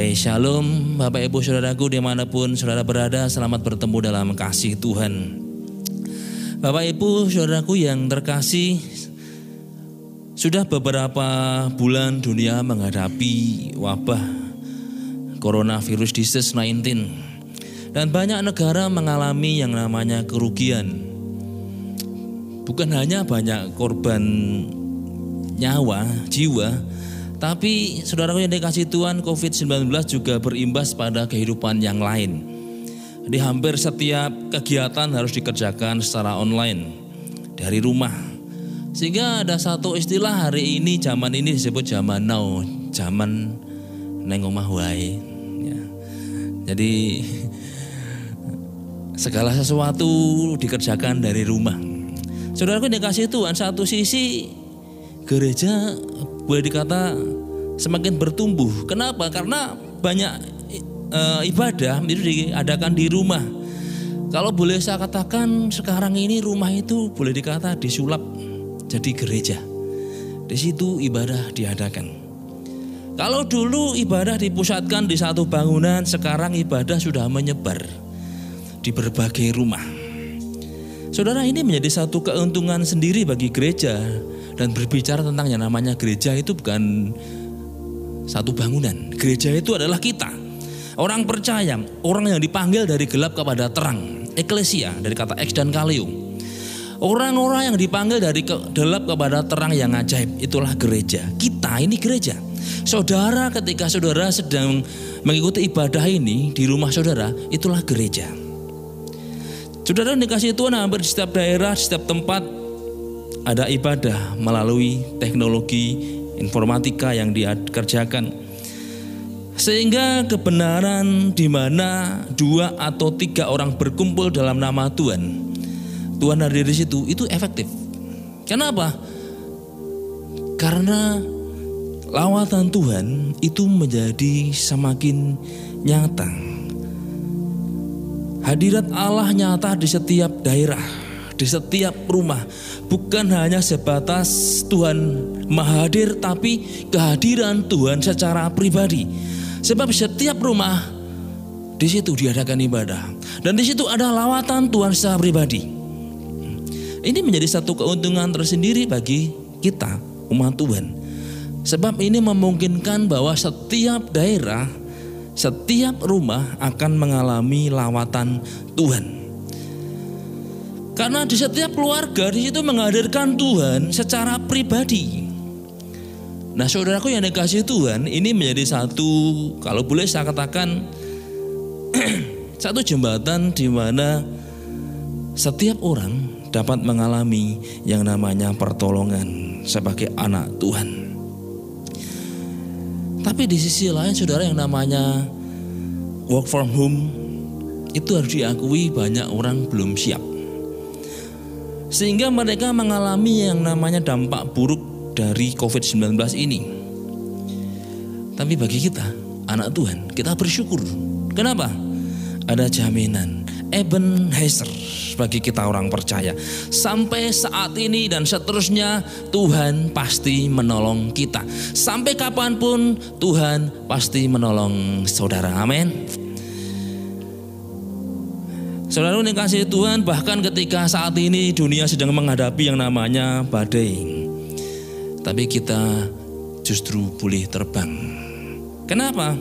Baik, shalom Bapak Ibu Saudaraku di mana pun saudara berada Selamat bertemu dalam kasih Tuhan. Bapak Ibu Saudaraku yang terkasih Sudah beberapa bulan dunia menghadapi wabah Coronavirus disease 19 Dan banyak negara mengalami yang namanya kerugian. Bukan hanya banyak korban nyawa, jiwa tapi saudaraku yang dikasih Tuhan COVID-19 juga berimbas pada kehidupan yang lain. Di hampir setiap kegiatan harus dikerjakan secara online dari rumah. Sehingga ada satu istilah hari ini zaman ini disebut zaman now, zaman neng omah wae. Ya. Jadi segala sesuatu dikerjakan dari rumah. Saudaraku yang dikasih Tuhan satu sisi gereja boleh dikata semakin bertumbuh. Kenapa? Karena banyak e, ibadah itu diadakan di rumah. Kalau boleh saya katakan sekarang ini rumah itu boleh dikata disulap jadi gereja. Di situ ibadah diadakan. Kalau dulu ibadah dipusatkan di satu bangunan, sekarang ibadah sudah menyebar di berbagai rumah. Saudara ini menjadi satu keuntungan sendiri bagi gereja dan berbicara tentang yang namanya gereja itu bukan satu bangunan. Gereja itu adalah kita. Orang percaya, orang yang dipanggil dari gelap kepada terang. Eklesia dari kata X dan Kalium. Orang-orang yang dipanggil dari ke, gelap kepada terang yang ajaib itulah gereja. Kita ini gereja. Saudara ketika saudara sedang mengikuti ibadah ini di rumah saudara, itulah gereja. Saudara dikasih Tuhan hampir di setiap daerah, di setiap tempat ada ibadah melalui teknologi informatika yang dikerjakan. Sehingga kebenaran di mana dua atau tiga orang berkumpul dalam nama Tuhan, Tuhan hadir di situ, itu efektif. Kenapa? Karena lawatan Tuhan itu menjadi semakin nyata. Hadirat Allah nyata di setiap daerah di setiap rumah. Bukan hanya sebatas Tuhan mahadir tapi kehadiran Tuhan secara pribadi. Sebab setiap rumah di situ diadakan ibadah dan di situ ada lawatan Tuhan secara pribadi. Ini menjadi satu keuntungan tersendiri bagi kita umat Tuhan. Sebab ini memungkinkan bahwa setiap daerah, setiap rumah akan mengalami lawatan Tuhan. Karena di setiap keluarga di situ menghadirkan Tuhan secara pribadi. Nah, saudaraku yang dikasih Tuhan, ini menjadi satu kalau boleh saya katakan satu jembatan di mana setiap orang dapat mengalami yang namanya pertolongan sebagai anak Tuhan. Tapi di sisi lain saudara yang namanya work from home itu harus diakui banyak orang belum siap. Sehingga mereka mengalami yang namanya dampak buruk dari COVID-19 ini. Tapi bagi kita, anak Tuhan, kita bersyukur. Kenapa? Ada jaminan Ebenezer bagi kita orang percaya. Sampai saat ini dan seterusnya Tuhan pasti menolong kita. Sampai kapan pun Tuhan pasti menolong saudara. Amin. Saudara yang kasih Tuhan bahkan ketika saat ini dunia sedang menghadapi yang namanya badai. Tapi kita justru boleh terbang. Kenapa?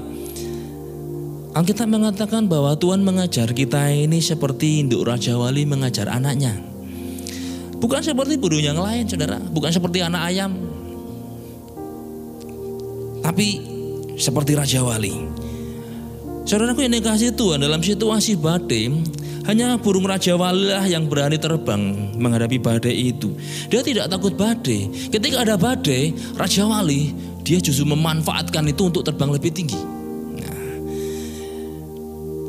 Alkitab mengatakan bahwa Tuhan mengajar kita ini seperti induk Raja Wali mengajar anaknya. Bukan seperti burung yang lain saudara. Bukan seperti anak ayam. Tapi seperti Raja Wali. Saudaraku yang dikasih Tuhan dalam situasi badai hanya burung Raja Walilah yang berani terbang menghadapi badai itu. Dia tidak takut badai. Ketika ada badai, Raja Wali dia justru memanfaatkan itu untuk terbang lebih tinggi. Nah,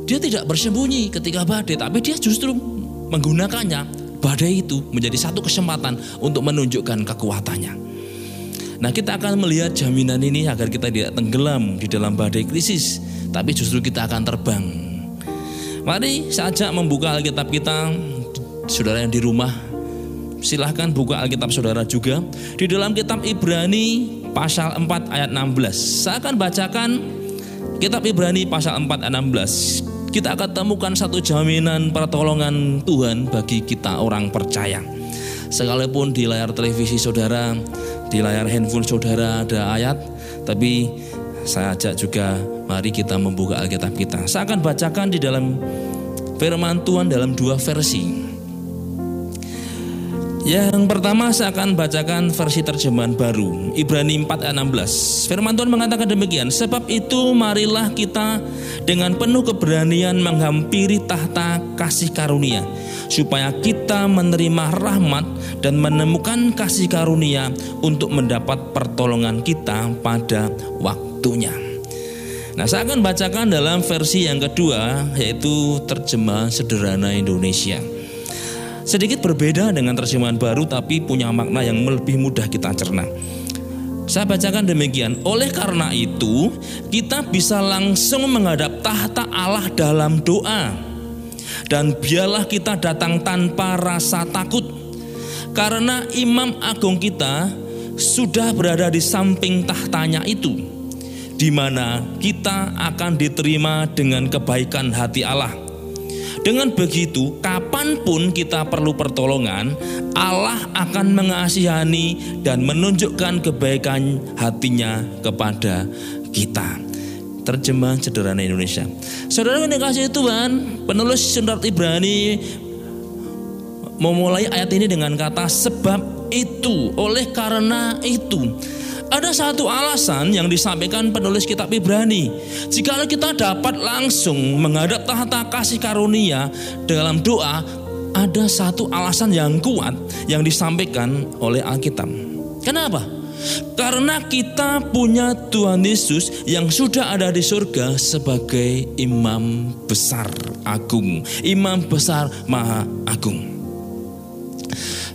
dia tidak bersembunyi ketika badai, tapi dia justru menggunakannya badai itu menjadi satu kesempatan untuk menunjukkan kekuatannya. Nah kita akan melihat jaminan ini agar kita tidak tenggelam di dalam badai krisis, tapi justru kita akan terbang Mari saja membuka Alkitab kita, saudara yang di rumah. Silahkan buka Alkitab saudara juga. Di dalam kitab Ibrani pasal 4 ayat 16. Saya akan bacakan Kitab Ibrani pasal 4 ayat 16 kita akan temukan satu jaminan pertolongan Tuhan bagi kita orang percaya. Sekalipun di layar televisi saudara, di layar handphone saudara ada ayat, tapi saya ajak juga mari kita membuka Alkitab kita. Saya akan bacakan di dalam firman Tuhan dalam dua versi. Yang pertama saya akan bacakan versi terjemahan baru Ibrani 4 ayat 16 Firman Tuhan mengatakan demikian Sebab itu marilah kita dengan penuh keberanian menghampiri tahta kasih karunia Supaya kita menerima rahmat dan menemukan kasih karunia Untuk mendapat pertolongan kita pada waktunya Nah saya akan bacakan dalam versi yang kedua Yaitu terjemahan sederhana Indonesia Sedikit berbeda dengan terjemahan baru tapi punya makna yang lebih mudah kita cerna. Saya bacakan demikian. Oleh karena itu, kita bisa langsung menghadap tahta Allah dalam doa. Dan biarlah kita datang tanpa rasa takut. Karena imam agung kita sudah berada di samping tahtanya itu. Di mana kita akan diterima dengan kebaikan hati Allah dengan begitu, kapan pun kita perlu pertolongan, Allah akan mengasihani dan menunjukkan kebaikan hatinya kepada kita. Terjemahan sederhana Indonesia. Saudara yang dikasih Tuhan, penulis surat Ibrani memulai ayat ini dengan kata sebab itu, oleh karena itu. Ada satu alasan yang disampaikan penulis kitab Ibrani. Jika kita dapat langsung menghadap tahta kasih karunia dalam doa, ada satu alasan yang kuat yang disampaikan oleh Alkitab. Kenapa? Karena kita punya Tuhan Yesus yang sudah ada di surga sebagai imam besar agung, imam besar maha agung.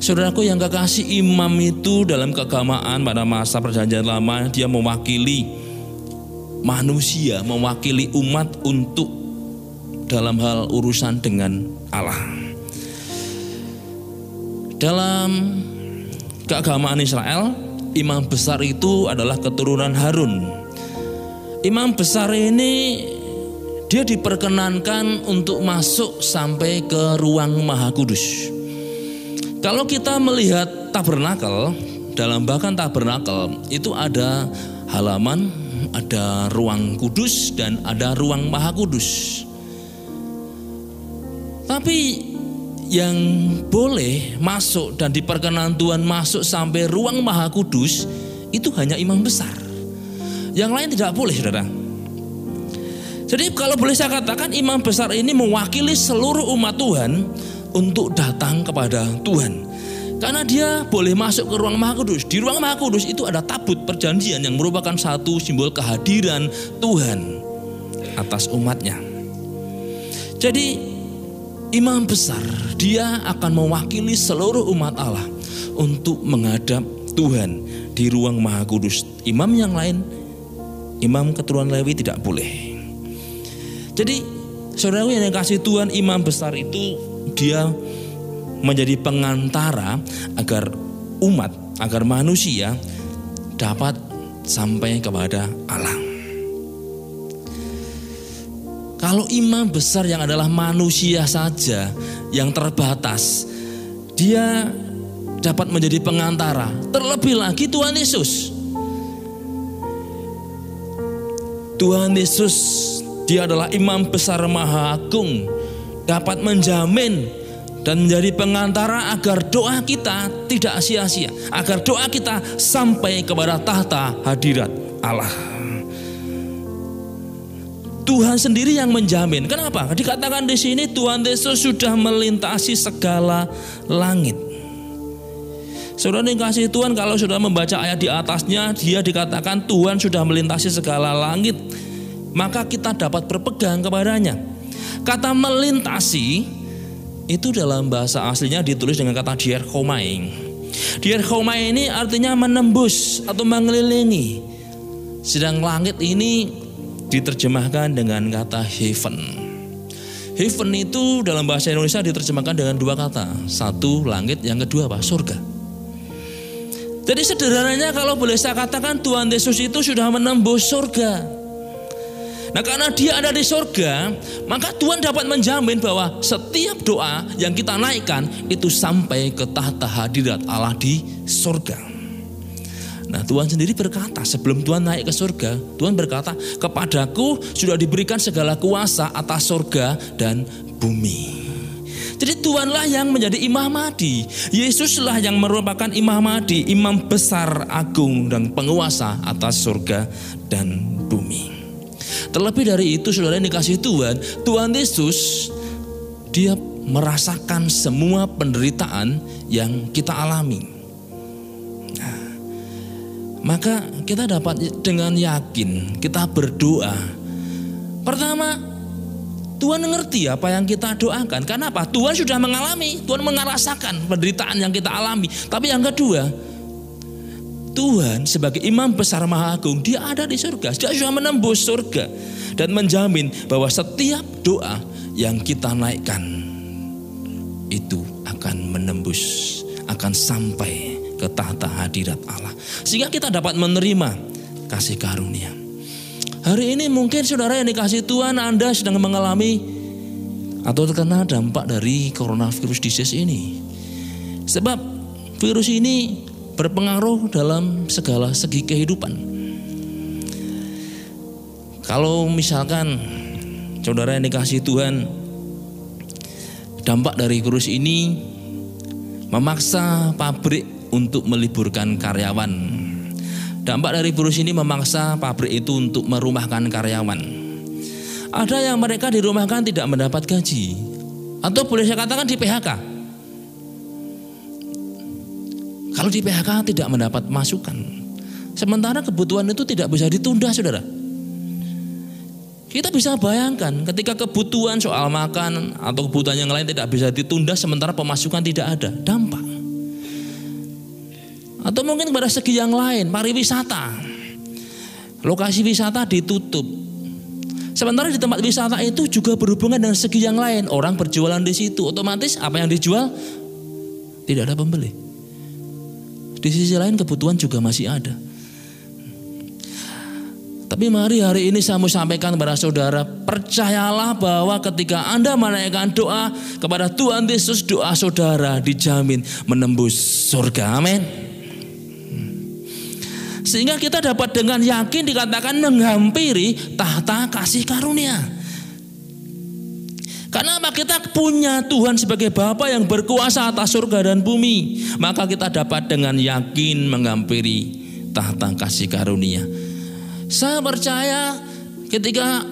Saudaraku yang kekasih imam itu dalam keagamaan pada masa perjanjian lama dia mewakili manusia, mewakili umat untuk dalam hal urusan dengan Allah. Dalam keagamaan Israel, imam besar itu adalah keturunan Harun. Imam besar ini dia diperkenankan untuk masuk sampai ke ruang Maha Kudus. Kalau kita melihat tabernakel, dalam bahkan tabernakel itu ada halaman, ada ruang kudus dan ada ruang maha kudus. Tapi yang boleh masuk dan diperkenan Tuhan masuk sampai ruang maha kudus itu hanya imam besar. Yang lain tidak boleh, saudara. Jadi kalau boleh saya katakan imam besar ini mewakili seluruh umat Tuhan untuk datang kepada Tuhan. Karena dia boleh masuk ke ruang Maha Kudus. Di ruang Maha Kudus itu ada tabut perjanjian yang merupakan satu simbol kehadiran Tuhan atas umatnya. Jadi imam besar dia akan mewakili seluruh umat Allah untuk menghadap Tuhan di ruang Maha Kudus. Imam yang lain, imam keturunan Lewi tidak boleh. Jadi saudara yang kasih Tuhan imam besar itu dia menjadi pengantara agar umat, agar manusia dapat sampai kepada Allah. Kalau imam besar yang adalah manusia saja yang terbatas, dia dapat menjadi pengantara. Terlebih lagi Tuhan Yesus. Tuhan Yesus dia adalah imam besar maha agung dapat menjamin dan menjadi pengantara agar doa kita tidak sia-sia, agar doa kita sampai kepada tahta hadirat Allah. Tuhan sendiri yang menjamin. Kenapa? Dikatakan di sini Tuhan Yesus sudah melintasi segala langit. Saudara yang kasih Tuhan kalau sudah membaca ayat di atasnya dia dikatakan Tuhan sudah melintasi segala langit maka kita dapat berpegang kepadanya. Kata melintasi itu dalam bahasa aslinya ditulis dengan kata dierchomaing. Dierchomaing ini artinya menembus atau mengelilingi. Sedang langit ini diterjemahkan dengan kata heaven. Heaven itu dalam bahasa Indonesia diterjemahkan dengan dua kata. Satu langit, yang kedua apa? Surga. Jadi sederhananya kalau boleh saya katakan Tuhan Yesus itu sudah menembus surga. Nah karena dia ada di surga, maka Tuhan dapat menjamin bahwa setiap doa yang kita naikkan itu sampai ke tahta hadirat Allah di surga. Nah Tuhan sendiri berkata sebelum Tuhan naik ke surga Tuhan berkata kepadaku sudah diberikan segala kuasa atas surga dan bumi jadi Tuhanlah yang menjadi imam madi Yesuslah yang merupakan imam madi Imam besar agung dan penguasa atas surga dan Terlebih dari itu saudara yang dikasih Tuhan, Tuhan Yesus dia merasakan semua penderitaan yang kita alami. Nah, maka kita dapat dengan yakin kita berdoa. Pertama, Tuhan mengerti apa yang kita doakan. Karena apa? Tuhan sudah mengalami, Tuhan merasakan penderitaan yang kita alami. Tapi yang kedua, Tuhan sebagai imam besar maha agung, dia ada di surga. Dia sudah menembus surga. Dan menjamin bahwa setiap doa yang kita naikkan itu akan menembus, akan sampai ke tahta hadirat Allah. Sehingga kita dapat menerima kasih karunia. Hari ini mungkin saudara yang dikasih Tuhan Anda sedang mengalami atau terkena dampak dari coronavirus disease ini. Sebab virus ini berpengaruh dalam segala segi kehidupan. Kalau misalkan saudara yang dikasih Tuhan, dampak dari virus ini memaksa pabrik untuk meliburkan karyawan. Dampak dari virus ini memaksa pabrik itu untuk merumahkan karyawan. Ada yang mereka dirumahkan tidak mendapat gaji, atau boleh saya katakan di PHK. Kalau di PHK tidak mendapat masukan. Sementara kebutuhan itu tidak bisa ditunda saudara. Kita bisa bayangkan ketika kebutuhan soal makan atau kebutuhan yang lain tidak bisa ditunda sementara pemasukan tidak ada. Dampak. Atau mungkin pada segi yang lain, pariwisata. Lokasi wisata ditutup. Sementara di tempat wisata itu juga berhubungan dengan segi yang lain. Orang berjualan di situ, otomatis apa yang dijual tidak ada pembeli. Di sisi lain kebutuhan juga masih ada. Tapi mari hari ini saya mau sampaikan kepada saudara, percayalah bahwa ketika Anda menaikkan doa kepada Tuhan Yesus, doa saudara dijamin menembus surga. Amin. Sehingga kita dapat dengan yakin dikatakan menghampiri tahta kasih karunia. Karena apa? Kita punya Tuhan sebagai Bapa yang berkuasa atas surga dan bumi. Maka kita dapat dengan yakin menghampiri tahta kasih karunia. Saya percaya ketika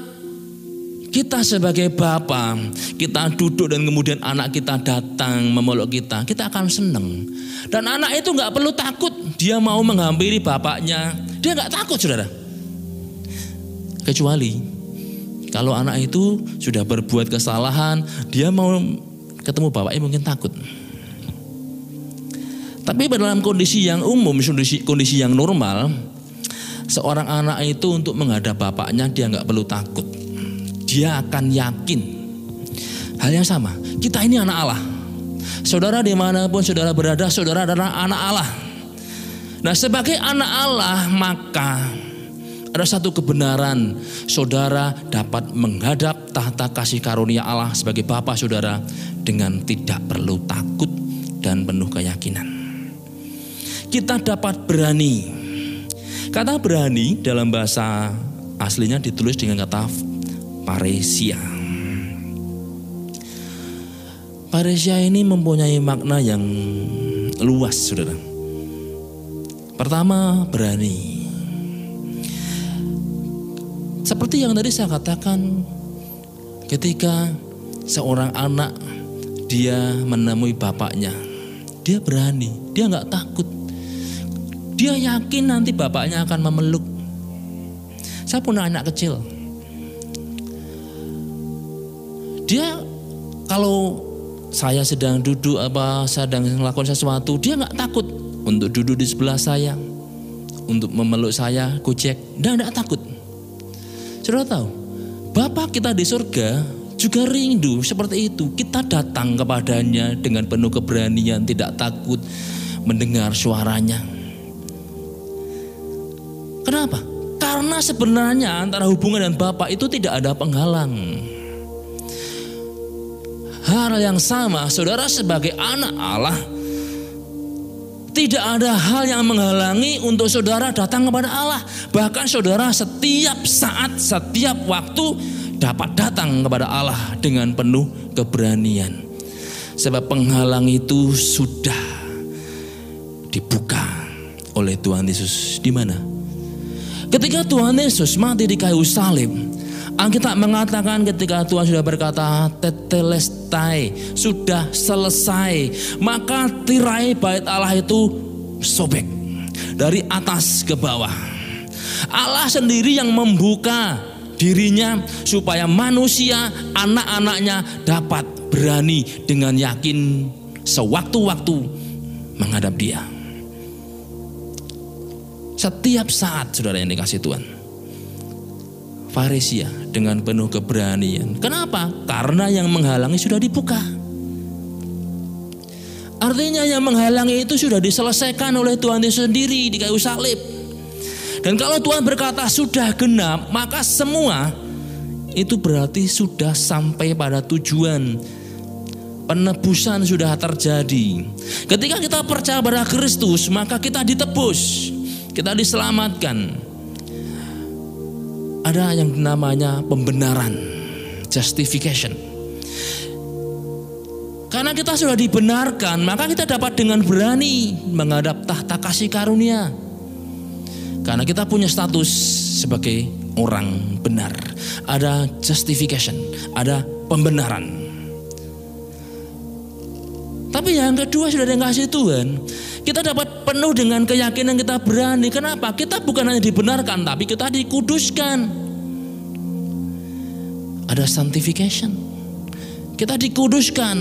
kita sebagai Bapa, kita duduk dan kemudian anak kita datang memeluk kita, kita akan senang. Dan anak itu nggak perlu takut, dia mau menghampiri bapaknya, dia nggak takut, saudara. Kecuali kalau anak itu sudah berbuat kesalahan, dia mau ketemu bapaknya mungkin takut. Tapi dalam kondisi yang umum, kondisi, kondisi yang normal, seorang anak itu untuk menghadap bapaknya dia nggak perlu takut. Dia akan yakin. Hal yang sama, kita ini anak Allah. Saudara di mana pun saudara berada, saudara adalah anak Allah. Nah sebagai anak Allah maka ada satu kebenaran, saudara dapat menghadap tahta kasih karunia Allah sebagai Bapa saudara dengan tidak perlu takut dan penuh keyakinan. Kita dapat berani. Kata berani dalam bahasa aslinya ditulis dengan kata paresia. Paresia ini mempunyai makna yang luas, saudara. Pertama, berani. Seperti yang tadi saya katakan, ketika seorang anak dia menemui bapaknya, dia berani, dia nggak takut. Dia yakin nanti bapaknya akan memeluk. Saya punya anak kecil. Dia kalau saya sedang duduk apa sedang melakukan sesuatu, dia nggak takut untuk duduk di sebelah saya, untuk memeluk saya, kucek, dia nggak takut. Saudara tahu, Bapak kita di surga juga rindu seperti itu. Kita datang kepadanya dengan penuh keberanian, tidak takut mendengar suaranya. Kenapa? Karena sebenarnya antara hubungan dan Bapak itu tidak ada penghalang. Hal yang sama, saudara sebagai anak Allah, tidak ada hal yang menghalangi untuk saudara datang kepada Allah. Bahkan saudara setiap saat, setiap waktu dapat datang kepada Allah dengan penuh keberanian. Sebab penghalang itu sudah dibuka oleh Tuhan Yesus. Di mana? Ketika Tuhan Yesus mati di kayu salib, Alkitab mengatakan ketika Tuhan sudah berkata tetelestai sudah selesai maka tirai bait Allah itu sobek dari atas ke bawah. Allah sendiri yang membuka dirinya supaya manusia anak-anaknya dapat berani dengan yakin sewaktu-waktu menghadap dia. Setiap saat saudara yang dikasih Tuhan. Farisia dengan penuh keberanian. Kenapa? Karena yang menghalangi sudah dibuka. Artinya yang menghalangi itu sudah diselesaikan oleh Tuhan Yesus sendiri di kayu salib. Dan kalau Tuhan berkata sudah genap, maka semua itu berarti sudah sampai pada tujuan. Penebusan sudah terjadi. Ketika kita percaya pada Kristus, maka kita ditebus, kita diselamatkan ada yang namanya pembenaran, justification. Karena kita sudah dibenarkan, maka kita dapat dengan berani menghadap tahta kasih karunia. Karena kita punya status sebagai orang benar. Ada justification, ada pembenaran. Tapi yang kedua sudah dikasih Tuhan, kita dapat penuh dengan keyakinan kita berani. Kenapa? Kita bukan hanya dibenarkan, tapi kita dikuduskan. Ada sanctification. Kita dikuduskan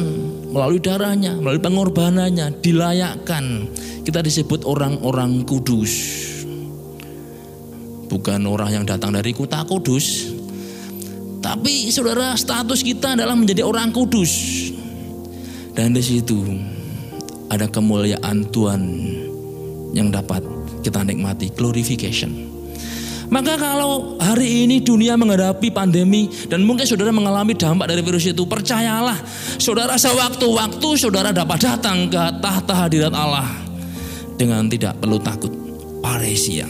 melalui darahnya, melalui pengorbanannya, dilayakkan. Kita disebut orang-orang kudus. Bukan orang yang datang dari kota kudus. Tapi saudara status kita adalah menjadi orang kudus. Dan di situ ada kemuliaan Tuhan yang dapat kita nikmati, glorification. Maka kalau hari ini dunia menghadapi pandemi dan mungkin saudara mengalami dampak dari virus itu, percayalah saudara sewaktu-waktu saudara dapat datang ke tahta hadirat Allah dengan tidak perlu takut. Paresia.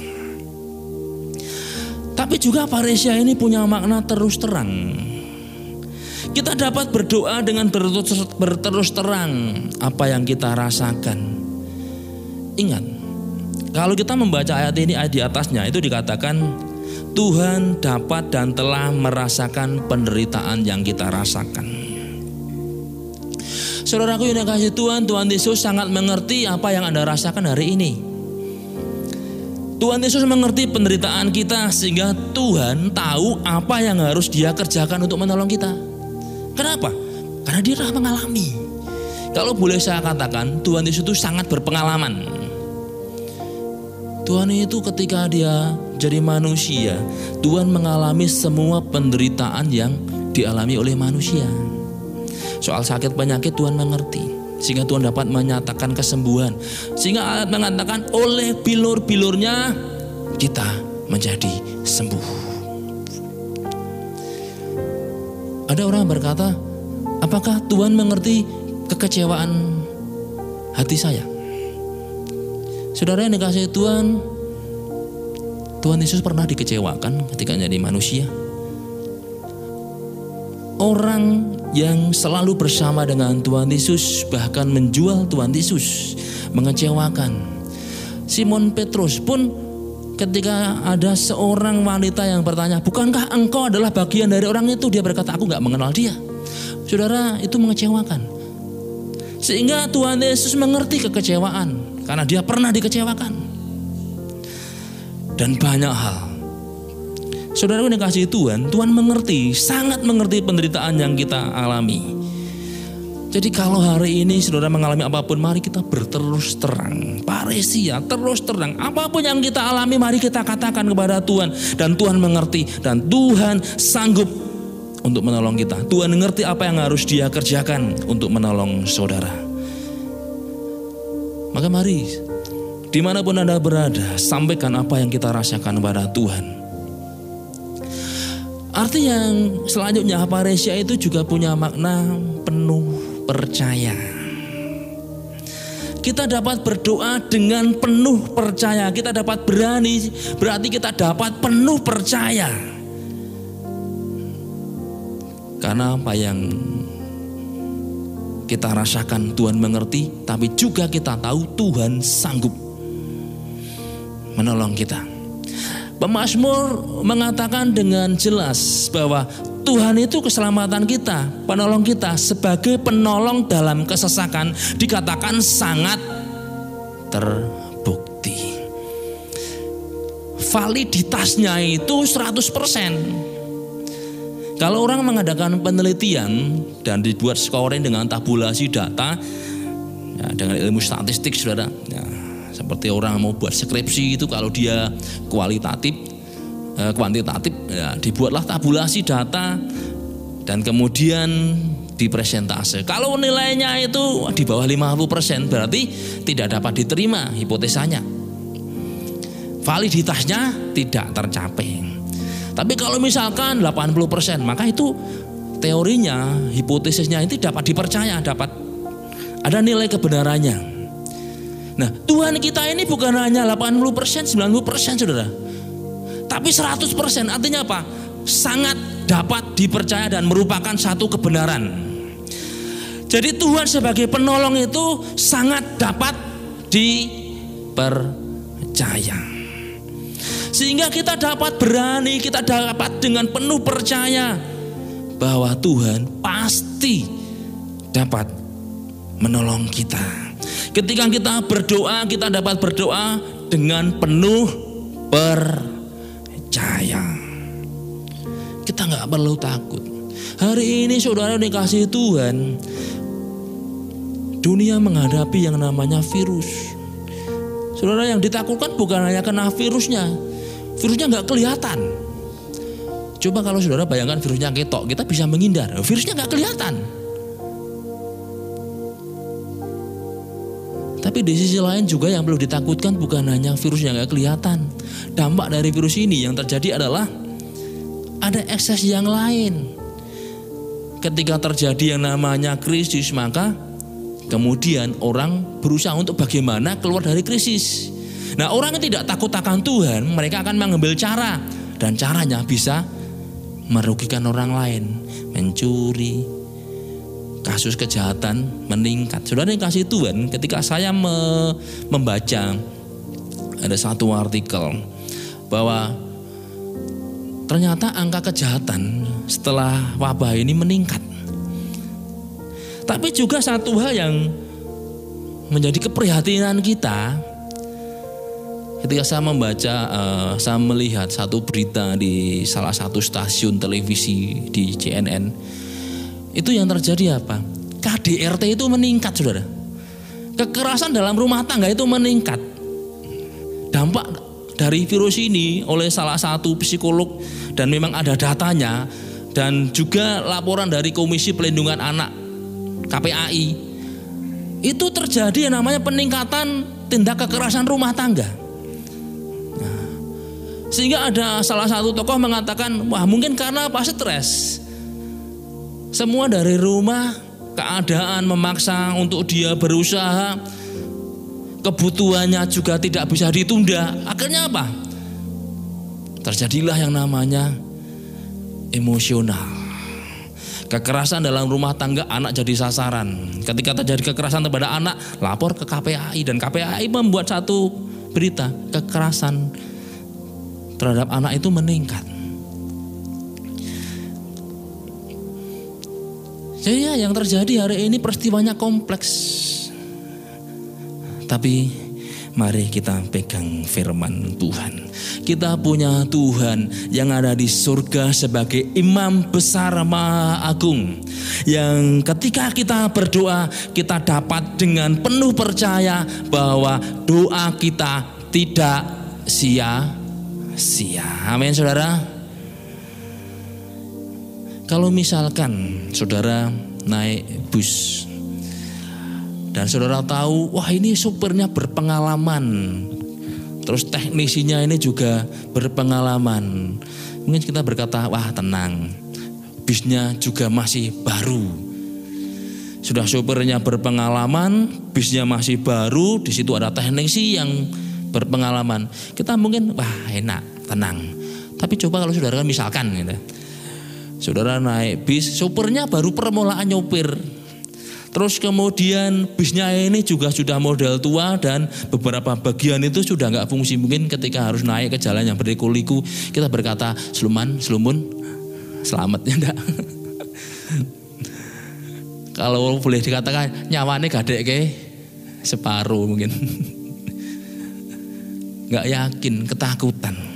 Tapi juga paresia ini punya makna terus terang. Kita dapat berdoa dengan berterus, berterus terang apa yang kita rasakan. Ingat, kalau kita membaca ayat ini ayat di atasnya itu dikatakan Tuhan dapat dan telah merasakan penderitaan yang kita rasakan. Saudaraku yang kasih Tuhan, Tuhan Yesus sangat mengerti apa yang Anda rasakan hari ini. Tuhan Yesus mengerti penderitaan kita sehingga Tuhan tahu apa yang harus dia kerjakan untuk menolong kita. Kenapa? Karena dia telah mengalami. Kalau boleh saya katakan, Tuhan Yesus itu sangat berpengalaman. Tuhan itu ketika dia jadi manusia, Tuhan mengalami semua penderitaan yang dialami oleh manusia. Soal sakit penyakit Tuhan mengerti. Sehingga Tuhan dapat menyatakan kesembuhan. Sehingga ayat mengatakan oleh bilur-bilurnya kita menjadi sembuh. Ada orang berkata, apakah Tuhan mengerti kekecewaan hati saya? Saudara yang dikasih Tuhan, Tuhan Yesus pernah dikecewakan ketika jadi manusia. Orang yang selalu bersama dengan Tuhan Yesus bahkan menjual Tuhan Yesus mengecewakan. Simon Petrus pun ketika ada seorang wanita yang bertanya, bukankah engkau adalah bagian dari orang itu? Dia berkata, aku nggak mengenal dia. Saudara, itu mengecewakan. Sehingga Tuhan Yesus mengerti kekecewaan karena dia pernah dikecewakan. Dan banyak hal. Saudara yang kasih Tuhan, Tuhan mengerti, sangat mengerti penderitaan yang kita alami. Jadi kalau hari ini saudara mengalami apa pun, mari kita berterus terang. Paresia, terus terang. Apa pun yang kita alami, mari kita katakan kepada Tuhan. Dan Tuhan mengerti. Dan Tuhan sanggup untuk menolong kita. Tuhan mengerti apa yang harus dia kerjakan untuk menolong saudara. Maka mari, di mana pun Anda berada, sampaikan apa yang kita rasakan kepada Tuhan. Arti yang selanjutnya paresia itu juga punya makna penuh percaya. Kita dapat berdoa dengan penuh percaya. Kita dapat berani, berarti kita dapat penuh percaya. Karena apa yang kita rasakan Tuhan mengerti, tapi juga kita tahu Tuhan sanggup menolong kita. Pemasmur mengatakan dengan jelas bahwa Tuhan itu keselamatan kita, penolong kita sebagai penolong dalam kesesakan dikatakan sangat terbukti. Validitasnya itu 100%. Kalau orang mengadakan penelitian dan dibuat scoring dengan tabulasi data ya, dengan ilmu statistik saudara, ya, seperti orang mau buat skripsi itu kalau dia kualitatif eh, kuantitatif ya, dibuatlah tabulasi data dan kemudian dipresentase. Kalau nilainya itu di bawah 50% berarti tidak dapat diterima hipotesanya. Validitasnya tidak tercapai. Tapi kalau misalkan 80% maka itu teorinya, hipotesisnya itu dapat dipercaya, dapat ada nilai kebenarannya. Nah, Tuhan kita ini bukan hanya 80%, 90% Saudara. Tapi 100% artinya apa? Sangat dapat dipercaya dan merupakan satu kebenaran. Jadi Tuhan sebagai penolong itu sangat dapat dipercaya. Sehingga kita dapat berani, kita dapat dengan penuh percaya bahwa Tuhan pasti dapat menolong kita. Ketika kita berdoa, kita dapat berdoa dengan penuh percaya. Kita nggak perlu takut. Hari ini saudara dikasih Tuhan, dunia menghadapi yang namanya virus. Saudara yang ditakutkan bukan hanya kena virusnya, virusnya nggak kelihatan. Coba kalau saudara bayangkan virusnya ketok, kita bisa menghindar. Virusnya nggak kelihatan. Tapi di sisi lain juga yang perlu ditakutkan bukan hanya virus yang gak kelihatan. Dampak dari virus ini yang terjadi adalah ada ekses yang lain. Ketika terjadi yang namanya krisis maka kemudian orang berusaha untuk bagaimana keluar dari krisis. Nah orang yang tidak takut akan Tuhan mereka akan mengambil cara dan caranya bisa merugikan orang lain, mencuri, kasus kejahatan meningkat. Saudara yang kasih Tuhan, ketika saya me membaca ada satu artikel bahwa ternyata angka kejahatan setelah wabah ini meningkat. Tapi juga satu hal yang menjadi keprihatinan kita ketika saya membaca, uh, saya melihat satu berita di salah satu stasiun televisi di CNN itu yang terjadi apa? KDRT itu meningkat saudara. Kekerasan dalam rumah tangga itu meningkat. Dampak dari virus ini oleh salah satu psikolog dan memang ada datanya dan juga laporan dari Komisi Pelindungan Anak KPAI itu terjadi yang namanya peningkatan tindak kekerasan rumah tangga. Nah, sehingga ada salah satu tokoh mengatakan, wah mungkin karena apa stres. Semua dari rumah, keadaan memaksa untuk dia berusaha, kebutuhannya juga tidak bisa ditunda. Akhirnya apa? Terjadilah yang namanya emosional. Kekerasan dalam rumah tangga anak jadi sasaran. Ketika terjadi kekerasan kepada anak, lapor ke KPAI dan KPAI membuat satu berita kekerasan terhadap anak itu meningkat. Jadi ya yang terjadi hari ini peristiwanya kompleks. Tapi mari kita pegang firman Tuhan. Kita punya Tuhan yang ada di surga sebagai imam besar maha agung. Yang ketika kita berdoa kita dapat dengan penuh percaya bahwa doa kita tidak sia-sia. Amin saudara. Kalau misalkan saudara naik bus dan saudara tahu, wah ini supirnya berpengalaman, terus teknisinya ini juga berpengalaman, Mungkin kita berkata, wah tenang, bisnya juga masih baru. Sudah sopirnya berpengalaman, bisnya masih baru, di situ ada teknisi yang berpengalaman. Kita mungkin, wah enak, tenang. Tapi coba kalau saudara misalkan gitu. Saudara naik bis, sopirnya baru permulaan nyopir. Terus kemudian bisnya ini juga sudah model tua dan beberapa bagian itu sudah nggak fungsi. Mungkin ketika harus naik ke jalan yang berliku-liku kita berkata seluman, selumun, selamat ya enggak. Kalau boleh dikatakan nyawane gadek ke separuh mungkin. Nggak yakin, ketakutan.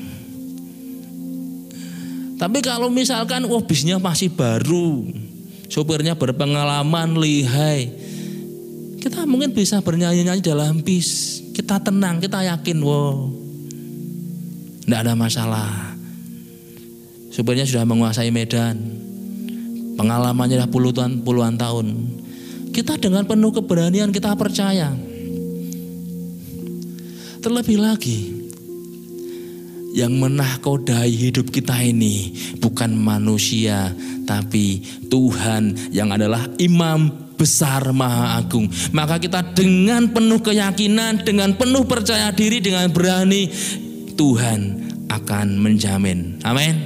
Tapi kalau misalkan wah bisnya masih baru, sopirnya berpengalaman lihai. Kita mungkin bisa bernyanyi-nyanyi dalam bis. Kita tenang, kita yakin, wow. Tidak ada masalah. Sopirnya sudah menguasai medan. Pengalamannya sudah puluhan, puluhan tahun. Kita dengan penuh keberanian kita percaya. Terlebih lagi, yang menahkodai hidup kita ini bukan manusia, tapi Tuhan yang adalah imam besar maha agung. Maka kita dengan penuh keyakinan, dengan penuh percaya diri, dengan berani, Tuhan akan menjamin. Amin.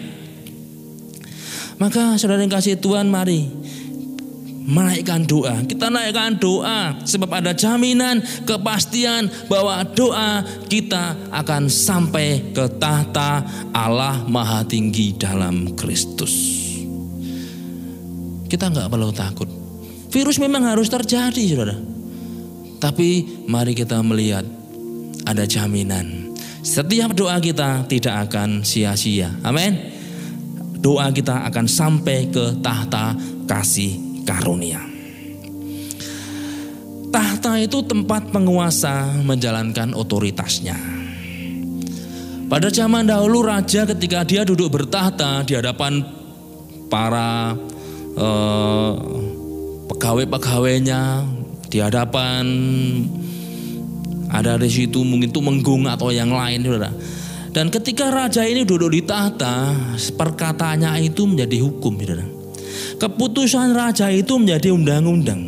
Maka saudara yang kasih Tuhan mari menaikkan doa. Kita naikkan doa sebab ada jaminan, kepastian bahwa doa kita akan sampai ke tahta Allah Maha Tinggi dalam Kristus. Kita nggak perlu takut. Virus memang harus terjadi, saudara. Tapi mari kita melihat ada jaminan. Setiap doa kita tidak akan sia-sia. Amin. Doa kita akan sampai ke tahta kasih karunia. Tahta itu tempat penguasa menjalankan otoritasnya. Pada zaman dahulu raja ketika dia duduk bertahta di hadapan para eh, pegawai-pegawainya, di hadapan ada di situ mungkin itu menggung atau yang lain, saudara. Dan ketika raja ini duduk di tahta, perkataannya itu menjadi hukum, saudara. Keputusan raja itu menjadi undang-undang.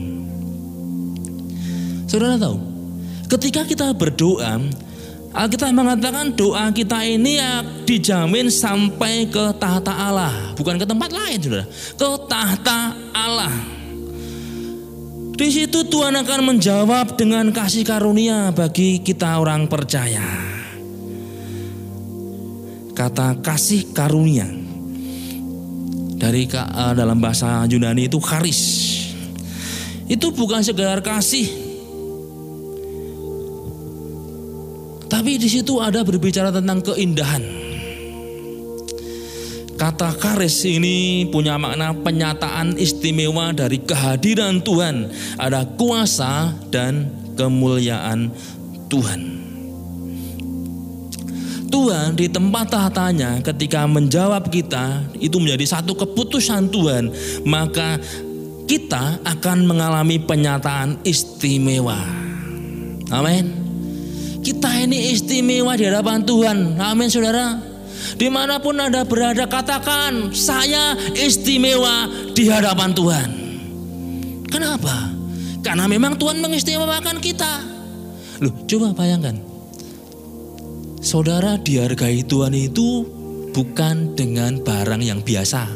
Saudara tahu, ketika kita berdoa, Alkitab mengatakan doa kita ini ya dijamin sampai ke tahta Allah, bukan ke tempat lain, saudara. Ke tahta Allah. Di situ Tuhan akan menjawab dengan kasih karunia bagi kita orang percaya. Kata kasih karunia dari uh, dalam bahasa Yunani itu karis. Itu bukan sekedar kasih. Tapi di situ ada berbicara tentang keindahan. Kata karis ini punya makna penyataan istimewa dari kehadiran Tuhan. Ada kuasa dan kemuliaan Tuhan. Tuhan di tempat tahtanya ketika menjawab kita itu menjadi satu keputusan Tuhan maka kita akan mengalami penyataan istimewa. Amin. Kita ini istimewa di hadapan Tuhan. Amin saudara. Di mana pun anda berada katakan saya istimewa di hadapan Tuhan. Kenapa? Karena memang Tuhan mengistimewakan kita. Loh coba bayangkan Saudara dihargai Tuhan itu bukan dengan barang yang biasa,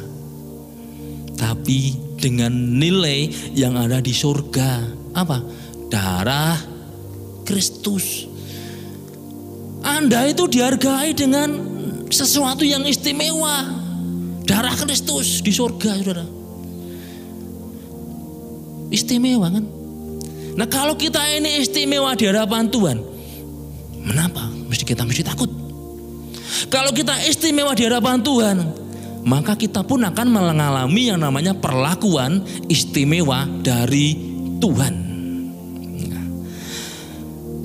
tapi dengan nilai yang ada di surga. Apa? Darah Kristus. Anda itu dihargai dengan sesuatu yang istimewa. Darah Kristus di surga, saudara. Istimewa kan? Nah kalau kita ini istimewa di hadapan Tuhan, Kenapa? Mesti kita mesti takut. Kalau kita istimewa di hadapan Tuhan, maka kita pun akan mengalami yang namanya perlakuan istimewa dari Tuhan.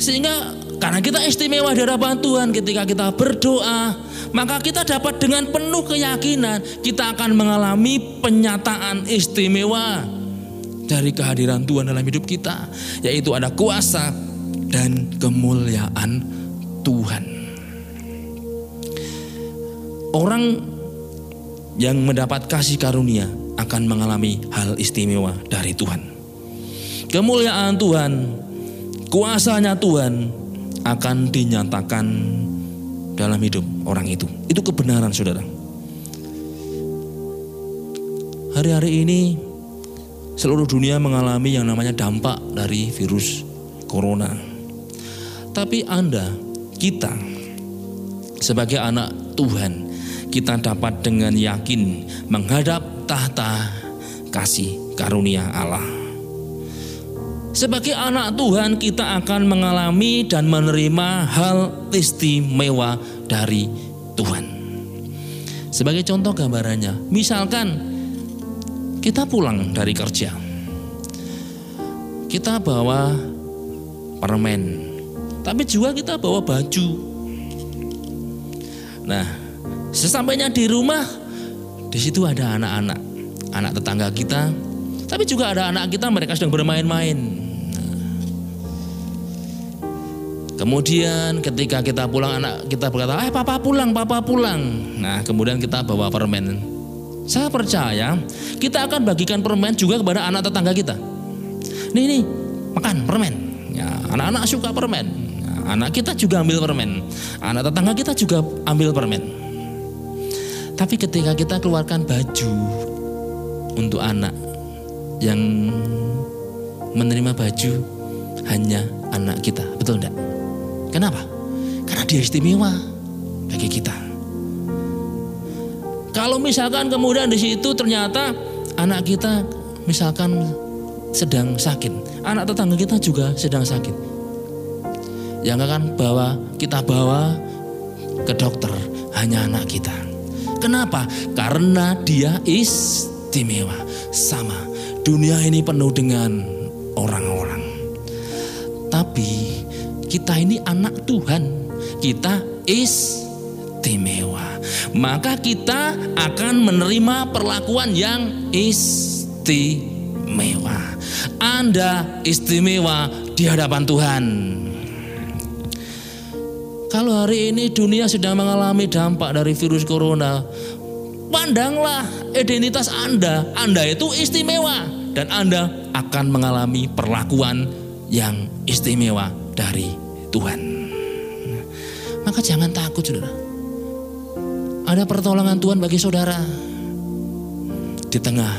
Sehingga karena kita istimewa di hadapan Tuhan ketika kita berdoa, maka kita dapat dengan penuh keyakinan kita akan mengalami penyataan istimewa dari kehadiran Tuhan dalam hidup kita, yaitu ada kuasa dan kemuliaan Tuhan. Orang yang mendapat kasih karunia akan mengalami hal istimewa dari Tuhan. Kemuliaan Tuhan, kuasanya Tuhan akan dinyatakan dalam hidup orang itu. Itu kebenaran saudara. Hari-hari ini seluruh dunia mengalami yang namanya dampak dari virus corona. Tapi Anda, kita sebagai anak Tuhan, kita dapat dengan yakin menghadap tahta kasih karunia Allah. Sebagai anak Tuhan kita akan mengalami dan menerima hal istimewa dari Tuhan. Sebagai contoh gambarannya, misalkan kita pulang dari kerja. Kita bawa permen, tapi juga kita bawa baju. Nah, sesampainya di rumah, di situ ada anak-anak, anak tetangga kita, tapi juga ada anak kita mereka sedang bermain-main. Kemudian ketika kita pulang anak kita berkata, "Eh, papa pulang, papa pulang." Nah, kemudian kita bawa permen. Saya percaya kita akan bagikan permen juga kepada anak tetangga kita. Nih, nih, makan permen. Ya, anak-anak suka permen. Anak kita juga ambil permen. Anak tetangga kita juga ambil permen. Tapi ketika kita keluarkan baju untuk anak yang menerima baju hanya anak kita, betul enggak? Kenapa? Karena dia istimewa bagi kita. Kalau misalkan kemudian di situ ternyata anak kita misalkan sedang sakit, anak tetangga kita juga sedang sakit. Yang akan bawa kita bawa ke dokter hanya anak kita. Kenapa? Karena dia istimewa. Sama, dunia ini penuh dengan orang-orang. Tapi kita ini anak Tuhan. Kita istimewa. Maka kita akan menerima perlakuan yang istimewa. Anda istimewa di hadapan Tuhan. Kalau hari ini dunia sedang mengalami dampak dari virus corona, pandanglah identitas Anda. Anda itu istimewa dan Anda akan mengalami perlakuan yang istimewa dari Tuhan. Maka jangan takut saudara. Ada pertolongan Tuhan bagi saudara. Di tengah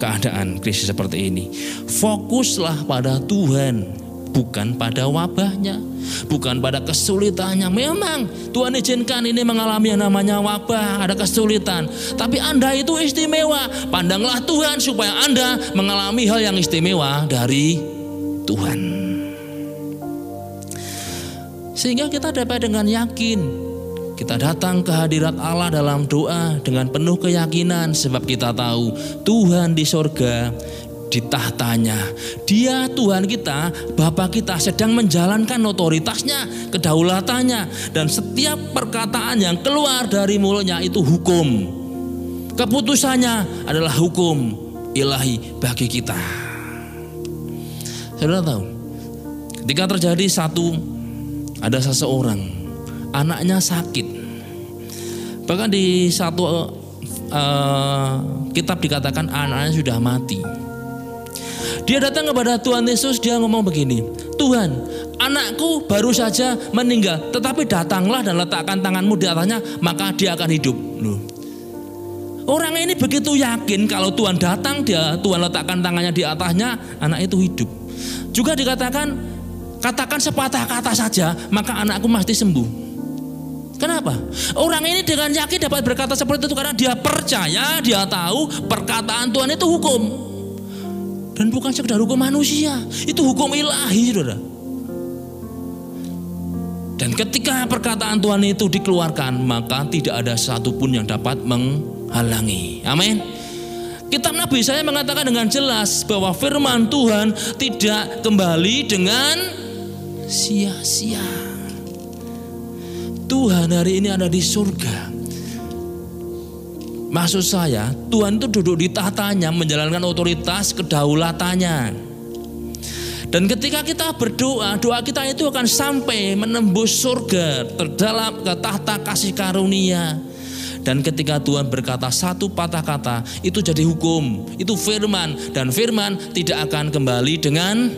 keadaan krisis seperti ini. Fokuslah pada Tuhan bukan pada wabahnya, bukan pada kesulitannya. Memang Tuhan izinkan ini mengalami yang namanya wabah, ada kesulitan. Tapi Anda itu istimewa. Pandanglah Tuhan supaya Anda mengalami hal yang istimewa dari Tuhan. Sehingga kita dapat dengan yakin kita datang ke hadirat Allah dalam doa dengan penuh keyakinan sebab kita tahu Tuhan di sorga di tahtanya. Dia Tuhan kita, Bapa kita sedang menjalankan otoritasnya, kedaulatannya. Dan setiap perkataan yang keluar dari mulutnya itu hukum. Keputusannya adalah hukum ilahi bagi kita. Saudara tahu, ketika terjadi satu, ada seseorang, anaknya sakit. Bahkan di satu uh, kitab dikatakan anaknya sudah mati. Dia datang kepada Tuhan Yesus, dia ngomong begini, Tuhan, anakku baru saja meninggal, tetapi datanglah dan letakkan tanganmu di atasnya, maka dia akan hidup. Loh. Orang ini begitu yakin kalau Tuhan datang, dia Tuhan letakkan tangannya di atasnya, anak itu hidup. Juga dikatakan, katakan sepatah kata saja, maka anakku pasti sembuh. Kenapa? Orang ini dengan yakin dapat berkata seperti itu karena dia percaya, dia tahu perkataan Tuhan itu hukum. Dan bukan sekedar hukum manusia, itu hukum ilahi, saudara. Dan ketika perkataan Tuhan itu dikeluarkan, maka tidak ada satupun yang dapat menghalangi. Amin. Kitab Nabi saya mengatakan dengan jelas bahwa firman Tuhan tidak kembali dengan sia-sia. Tuhan hari ini ada di surga Maksud saya, Tuhan itu duduk di tahtanya menjalankan otoritas kedaulatannya. Dan ketika kita berdoa, doa kita itu akan sampai menembus surga terdalam ke tahta kasih karunia. Dan ketika Tuhan berkata satu patah kata, itu jadi hukum, itu firman dan firman tidak akan kembali dengan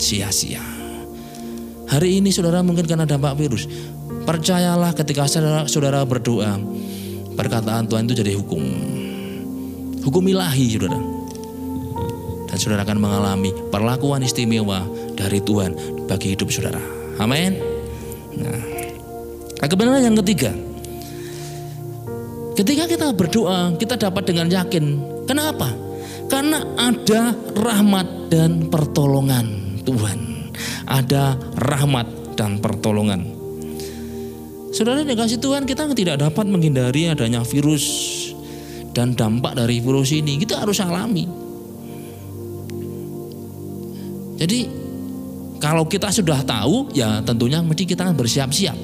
sia-sia. Hari ini saudara mungkin karena dampak virus, percayalah ketika saudara, saudara berdoa, perkataan Tuhan itu jadi hukum. Hukum ilahi saudara. Dan saudara akan mengalami perlakuan istimewa dari Tuhan bagi hidup saudara. Amin. Nah, kebenaran yang ketiga, Ketika kita berdoa, kita dapat dengan yakin. Kenapa? Karena ada rahmat dan pertolongan Tuhan. Ada rahmat dan pertolongan. Saudara dikasih Tuhan kita tidak dapat menghindari adanya virus dan dampak dari virus ini. Kita harus alami. Jadi kalau kita sudah tahu ya tentunya mesti kita bersiap-siap.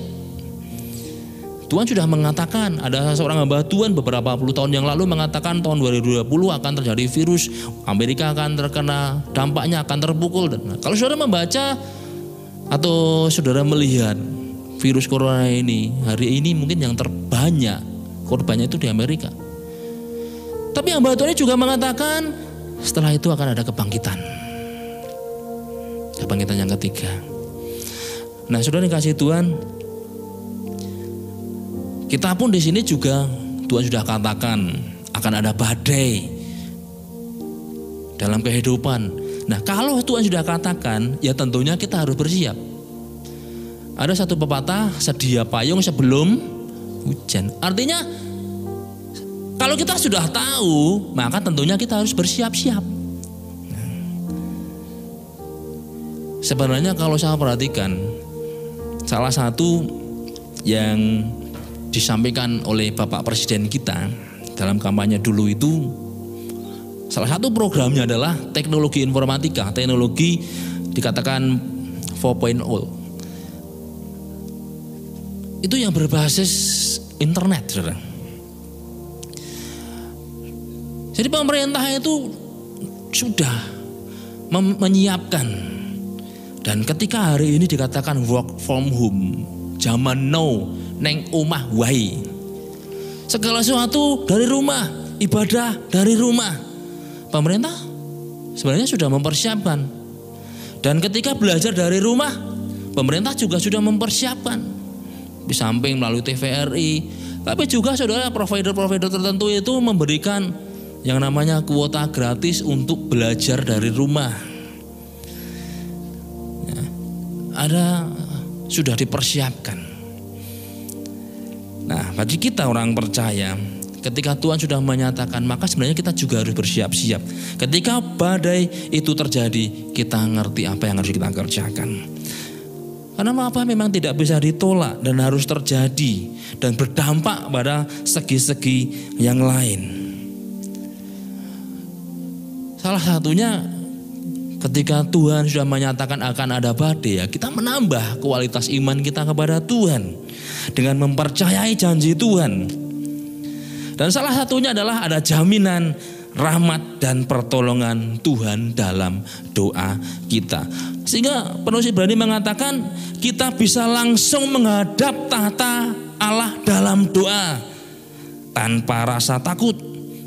Tuhan sudah mengatakan ada seorang hamba Tuhan beberapa puluh tahun yang lalu mengatakan tahun 2020 akan terjadi virus Amerika akan terkena dampaknya akan terpukul dan kalau saudara membaca atau saudara melihat virus corona ini hari ini mungkin yang terbanyak korbannya itu di Amerika tapi hamba Tuhan juga mengatakan setelah itu akan ada kebangkitan kebangkitan yang ketiga nah saudara dikasih Tuhan kita pun di sini juga Tuhan sudah katakan akan ada badai dalam kehidupan. Nah, kalau Tuhan sudah katakan, ya tentunya kita harus bersiap. Ada satu pepatah, sedia payung sebelum hujan. Artinya kalau kita sudah tahu, maka tentunya kita harus bersiap-siap. Sebenarnya kalau saya perhatikan, salah satu yang disampaikan oleh Bapak Presiden kita dalam kampanye dulu itu salah satu programnya adalah teknologi informatika, teknologi dikatakan 4.0. Itu yang berbasis internet, Saudara. Jadi pemerintah itu sudah menyiapkan dan ketika hari ini dikatakan work from home, zaman now neng omah wae. Segala sesuatu dari rumah, ibadah dari rumah. Pemerintah sebenarnya sudah mempersiapkan. Dan ketika belajar dari rumah, pemerintah juga sudah mempersiapkan. Di samping melalui TVRI, tapi juga saudara provider-provider tertentu itu memberikan yang namanya kuota gratis untuk belajar dari rumah. Ya, ada sudah dipersiapkan. Nah, bagi kita orang percaya, ketika Tuhan sudah menyatakan, maka sebenarnya kita juga harus bersiap-siap. Ketika badai itu terjadi, kita ngerti apa yang harus kita kerjakan. Karena apa memang tidak bisa ditolak dan harus terjadi dan berdampak pada segi-segi yang lain. Salah satunya ketika Tuhan sudah menyatakan akan ada badai ya kita menambah kualitas iman kita kepada Tuhan dengan mempercayai janji Tuhan. Dan salah satunya adalah ada jaminan rahmat dan pertolongan Tuhan dalam doa kita. Sehingga penulis Ibrani mengatakan kita bisa langsung menghadap tahta Allah dalam doa tanpa rasa takut.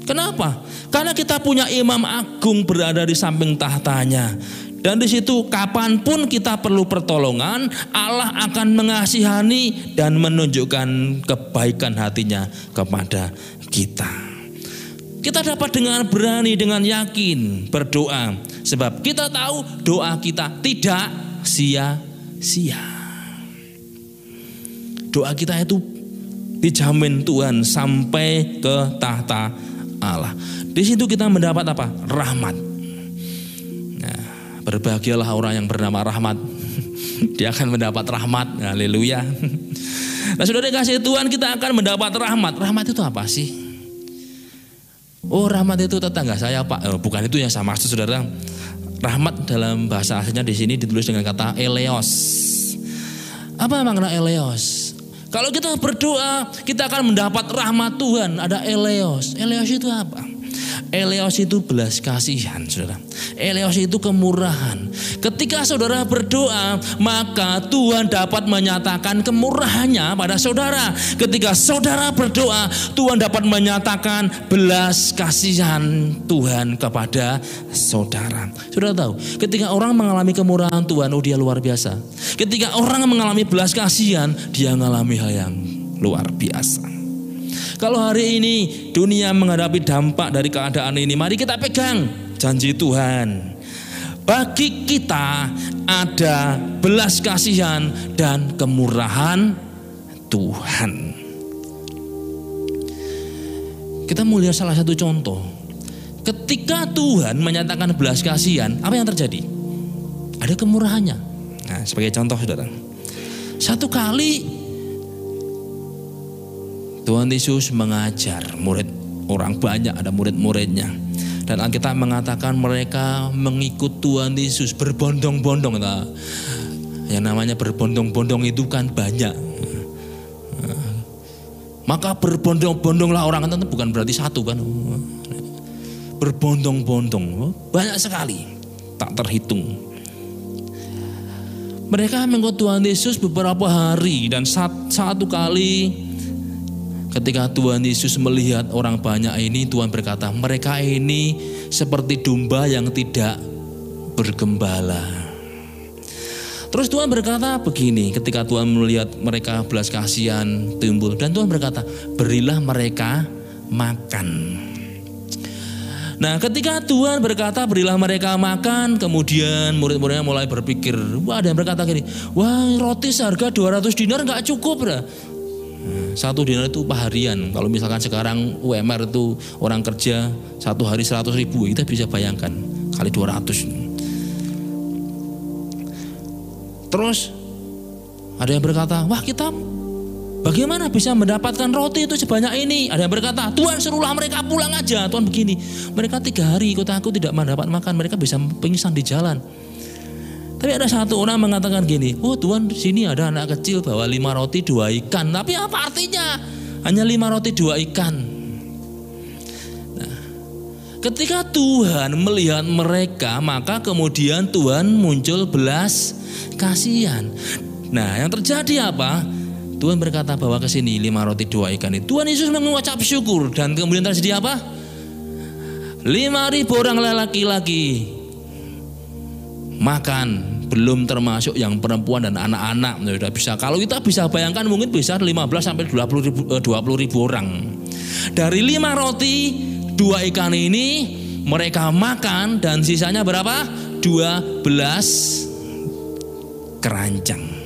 Kenapa? Karena kita punya imam agung berada di samping tahtanya dan di situ kapan pun kita perlu pertolongan, Allah akan mengasihani dan menunjukkan kebaikan hatinya kepada kita. Kita dapat dengan berani, dengan yakin berdoa. Sebab kita tahu doa kita tidak sia-sia. Doa kita itu dijamin Tuhan sampai ke tahta Allah. Di situ kita mendapat apa? Rahmat Berbahagialah orang yang bernama Rahmat. Dia akan mendapat rahmat. Haleluya. Nah sudah dikasih Tuhan kita akan mendapat rahmat. Rahmat itu apa sih? Oh rahmat itu tetangga saya pak. Eh, bukan itu yang sama maksud saudara. Rahmat dalam bahasa aslinya di sini ditulis dengan kata eleos. Apa makna eleos? Kalau kita berdoa, kita akan mendapat rahmat Tuhan. Ada eleos. Eleos itu apa? Eleos itu belas kasihan, saudara. Eleos itu kemurahan. Ketika saudara berdoa, maka Tuhan dapat menyatakan kemurahannya pada saudara. Ketika saudara berdoa, Tuhan dapat menyatakan belas kasihan Tuhan kepada saudara. Saudara tahu, ketika orang mengalami kemurahan Tuhan, oh dia luar biasa. Ketika orang mengalami belas kasihan, dia mengalami hal yang luar biasa. Kalau hari ini dunia menghadapi dampak dari keadaan ini, mari kita pegang janji Tuhan. Bagi kita ada belas kasihan dan kemurahan Tuhan. Kita mau lihat salah satu contoh. Ketika Tuhan menyatakan belas kasihan, apa yang terjadi? Ada kemurahannya. Nah, sebagai contoh saudara. Satu kali Tuhan Yesus mengajar murid orang banyak ada murid-muridnya. Dan Alkitab mengatakan mereka mengikut Tuhan Yesus berbondong-bondong yang namanya berbondong-bondong itu kan banyak. Maka berbondong-bondonglah orang itu bukan berarti satu kan. Berbondong-bondong banyak sekali. Tak terhitung. Mereka mengikut Tuhan Yesus beberapa hari dan satu kali Ketika Tuhan Yesus melihat orang banyak ini, Tuhan berkata, mereka ini seperti domba yang tidak bergembala. Terus Tuhan berkata begini, ketika Tuhan melihat mereka belas kasihan timbul, dan Tuhan berkata, berilah mereka makan. Nah ketika Tuhan berkata berilah mereka makan Kemudian murid-muridnya mulai berpikir Wah ada yang berkata gini Wah roti seharga 200 dinar nggak cukup dah. Satu dinar itu upah harian. Kalau misalkan sekarang UMR itu orang kerja satu hari 100 ribu, kita bisa bayangkan kali 200. Terus ada yang berkata, wah kita bagaimana bisa mendapatkan roti itu sebanyak ini? Ada yang berkata, Tuhan suruhlah mereka pulang aja. Tuhan begini, mereka tiga hari ikut aku tidak mendapat makan, mereka bisa pingsan di jalan. Tapi ada satu orang mengatakan gini, oh Tuhan sini ada anak kecil bawa lima roti dua ikan. Tapi apa artinya? Hanya lima roti dua ikan. Nah, ketika Tuhan melihat mereka, maka kemudian Tuhan muncul belas kasihan. Nah, yang terjadi apa? Tuhan berkata bahwa ke sini lima roti dua ikan itu. Tuhan Yesus mengucap syukur dan kemudian terjadi apa? Lima ribu orang laki-laki makan belum termasuk yang perempuan dan anak-anak. Sudah bisa. Kalau kita bisa bayangkan mungkin bisa 15 sampai 20 ribu, 20 eh, ribu orang. Dari lima roti dua ikan ini mereka makan dan sisanya berapa? 12 keranjang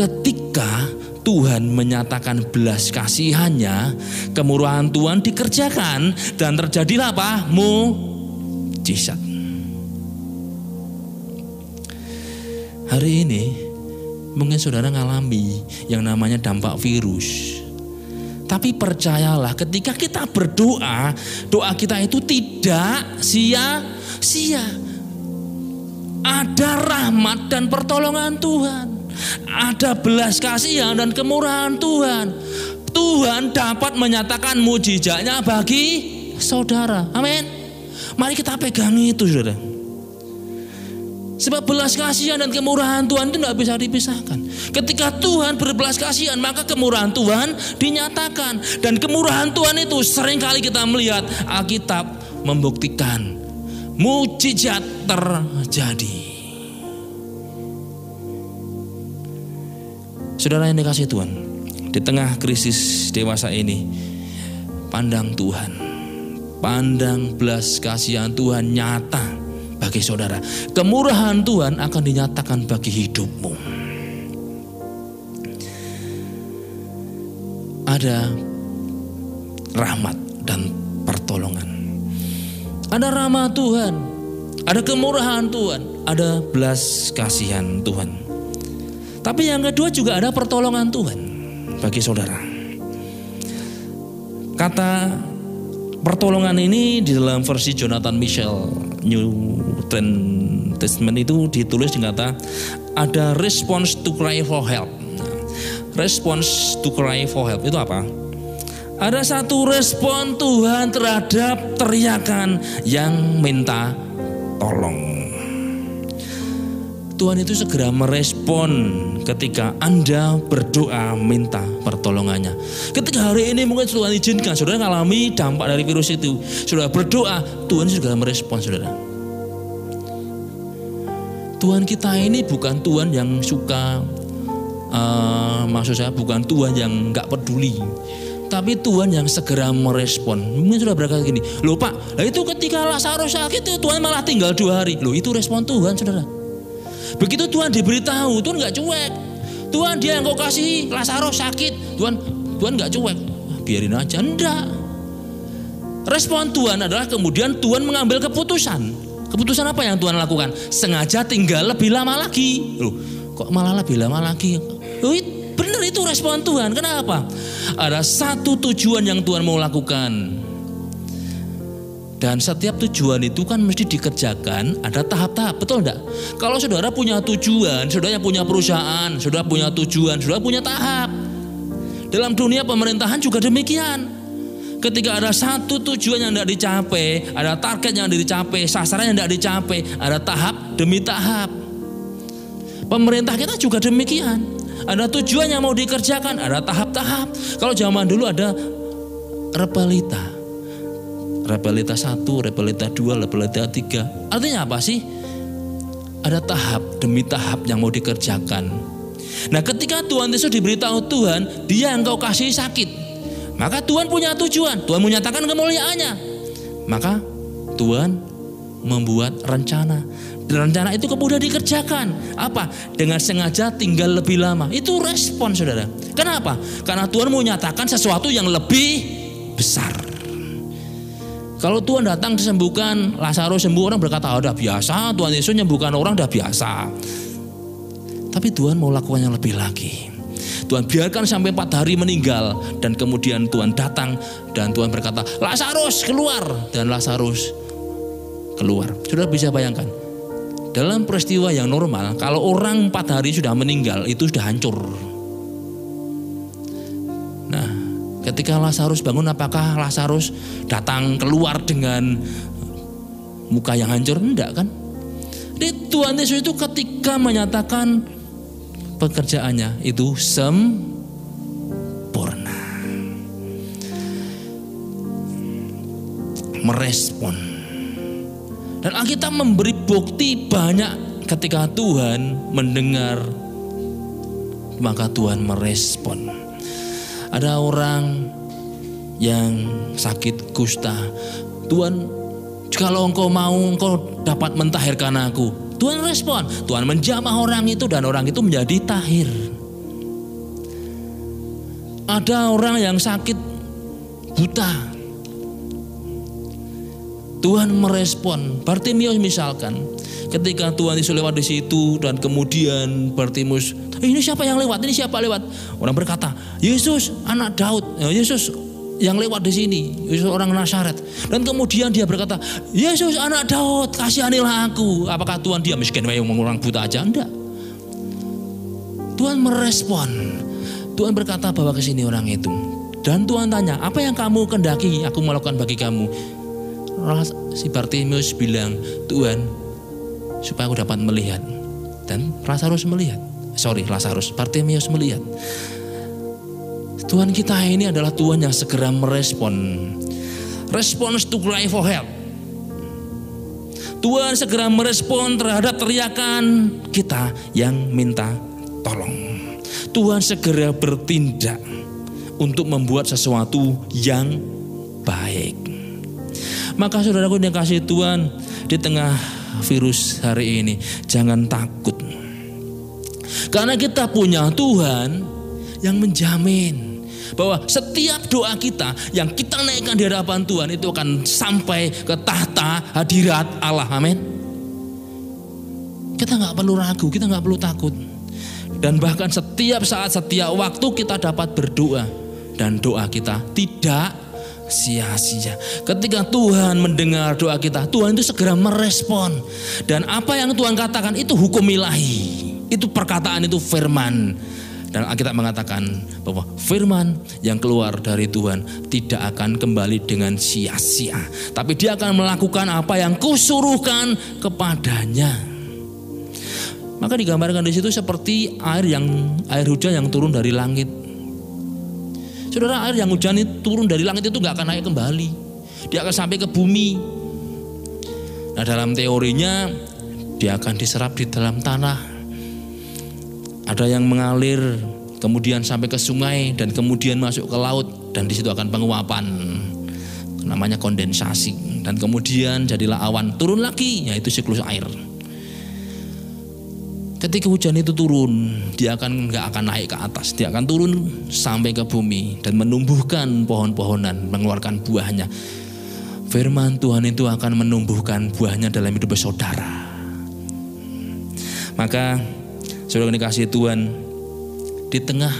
ketika Tuhan menyatakan belas kasihannya, kemurahan Tuhan dikerjakan dan terjadilah apa? Mujizat. Hari ini mungkin saudara ngalami yang namanya dampak virus. Tapi percayalah ketika kita berdoa, doa kita itu tidak sia-sia. Ada rahmat dan pertolongan Tuhan. Ada belas kasihan dan kemurahan Tuhan. Tuhan dapat menyatakan mujizatnya bagi saudara. Amin. Mari kita pegang itu saudara. Sebab belas kasihan dan kemurahan Tuhan itu tidak bisa dipisahkan. Ketika Tuhan berbelas kasihan, maka kemurahan Tuhan dinyatakan. Dan kemurahan Tuhan itu sering kali kita melihat Alkitab membuktikan mujizat terjadi. Saudara yang dikasih Tuhan, di tengah krisis dewasa ini, pandang Tuhan, pandang belas kasihan Tuhan nyata bagi saudara. Kemurahan Tuhan akan dinyatakan bagi hidupmu. Ada rahmat dan pertolongan. Ada rahmat Tuhan, ada kemurahan Tuhan, ada belas kasihan Tuhan. Tapi yang kedua juga ada pertolongan Tuhan bagi saudara. Kata pertolongan ini di dalam versi Jonathan Michel New Testament itu ditulis dengan kata ada response to cry for help. Response to cry for help itu apa? Ada satu respon Tuhan terhadap teriakan yang minta tolong. Tuhan itu segera merespon ketika Anda berdoa minta pertolongannya. Ketika hari ini mungkin Tuhan izinkan saudara mengalami dampak dari virus itu. Saudara berdoa, Tuhan segera merespon saudara. Tuhan kita ini bukan Tuhan yang suka, uh, maksud saya bukan Tuhan yang nggak peduli. Tapi Tuhan yang segera merespon. Mungkin sudah berkata gini, loh Pak, itu ketika Lazarus sakit itu Tuhan malah tinggal dua hari. Loh itu respon Tuhan saudara. Begitu Tuhan diberitahu, Tuhan nggak cuek. Tuhan dia yang kau kasih Lazarus sakit, Tuhan Tuhan nggak cuek. Biarin aja, enggak. Respon Tuhan adalah kemudian Tuhan mengambil keputusan. Keputusan apa yang Tuhan lakukan? Sengaja tinggal lebih lama lagi. Loh, kok malah lebih lama lagi? Loh, benar itu respon Tuhan. Kenapa? Ada satu tujuan yang Tuhan mau lakukan. Dan setiap tujuan itu kan mesti dikerjakan ada tahap-tahap, betul enggak? Kalau saudara punya tujuan, saudara punya perusahaan, saudara punya tujuan, saudara punya tahap. Dalam dunia pemerintahan juga demikian. Ketika ada satu tujuan yang tidak dicapai, ada target yang tidak dicapai, sasaran yang tidak dicapai, ada tahap demi tahap. Pemerintah kita juga demikian. Ada tujuan yang mau dikerjakan, ada tahap-tahap. Kalau zaman dulu ada repelita, Rebelita 1, rebelita 2, rebelita 3. Artinya apa sih? Ada tahap demi tahap yang mau dikerjakan. Nah ketika Tuhan Yesus diberitahu Tuhan, dia yang kau kasih sakit. Maka Tuhan punya tujuan, Tuhan menyatakan kemuliaannya. Maka Tuhan membuat rencana. Dan rencana itu kemudian dikerjakan. Apa? Dengan sengaja tinggal lebih lama. Itu respon saudara. Kenapa? Karena Tuhan mau menyatakan sesuatu yang lebih besar. Kalau Tuhan datang disembuhkan, Lazarus sembuh orang berkata, oh, udah biasa, Tuhan Yesus menyembuhkan orang udah biasa. Tapi Tuhan mau lakukan yang lebih lagi. Tuhan biarkan sampai empat hari meninggal dan kemudian Tuhan datang dan Tuhan berkata, Lazarus keluar dan Lazarus keluar. Sudah bisa bayangkan. Dalam peristiwa yang normal, kalau orang empat hari sudah meninggal itu sudah hancur. Ketika Lazarus bangun apakah Lazarus datang keluar dengan muka yang hancur? Enggak kan? Jadi Tuhan Yesus itu ketika menyatakan pekerjaannya itu sempurna. Merespon. Dan Alkitab memberi bukti banyak ketika Tuhan mendengar maka Tuhan merespon. Ada orang yang sakit kusta. Tuhan, kalau engkau mau engkau dapat mentahirkan aku. Tuhan respon, Tuhan menjamah orang itu dan orang itu menjadi tahir. Ada orang yang sakit buta. Tuhan merespon. Bartimius misalkan, ketika Tuhan Yesus lewat di situ dan kemudian Bartimus ini siapa yang lewat? Ini siapa lewat? Orang berkata, Yesus anak Daud. Ya, Yesus yang lewat di sini, Yesus orang Nasaret. Dan kemudian dia berkata, Yesus anak Daud, kasihanilah aku. Apakah Tuhan dia miskin yang orang buta aja? Enggak. Tuhan merespon. Tuhan berkata bawa ke sini orang itu. Dan Tuhan tanya, apa yang kamu kendaki aku melakukan bagi kamu? Si Bartimius bilang, Tuhan, supaya aku dapat melihat. Dan Lazarus melihat sorry Lazarus, Bartimius melihat. Tuhan kita ini adalah Tuhan yang segera merespon. Response to cry for help. Tuhan segera merespon terhadap teriakan kita yang minta tolong. Tuhan segera bertindak untuk membuat sesuatu yang baik. Maka saudaraku yang kasih Tuhan di tengah virus hari ini jangan takut karena kita punya Tuhan yang menjamin bahwa setiap doa kita yang kita naikkan di hadapan Tuhan itu akan sampai ke tahta hadirat Allah. Amin. Kita nggak perlu ragu, kita nggak perlu takut. Dan bahkan setiap saat, setiap waktu kita dapat berdoa dan doa kita tidak sia-sia. Ketika Tuhan mendengar doa kita, Tuhan itu segera merespon. Dan apa yang Tuhan katakan itu hukum ilahi. Itu perkataan itu firman. Dan Alkitab mengatakan bahwa firman yang keluar dari Tuhan tidak akan kembali dengan sia-sia. Tapi dia akan melakukan apa yang kusuruhkan kepadanya. Maka digambarkan di situ seperti air yang air hujan yang turun dari langit. Saudara air yang hujan itu turun dari langit itu nggak akan naik kembali. Dia akan sampai ke bumi. Nah dalam teorinya dia akan diserap di dalam tanah ada yang mengalir kemudian sampai ke sungai dan kemudian masuk ke laut dan di situ akan penguapan. Namanya kondensasi. Dan kemudian jadilah awan turun lagi yaitu siklus air. Ketika hujan itu turun dia akan nggak akan naik ke atas. Dia akan turun sampai ke bumi dan menumbuhkan pohon-pohonan mengeluarkan buahnya. Firman Tuhan itu akan menumbuhkan buahnya dalam hidup saudara maka Saudara dikasih Tuhan di tengah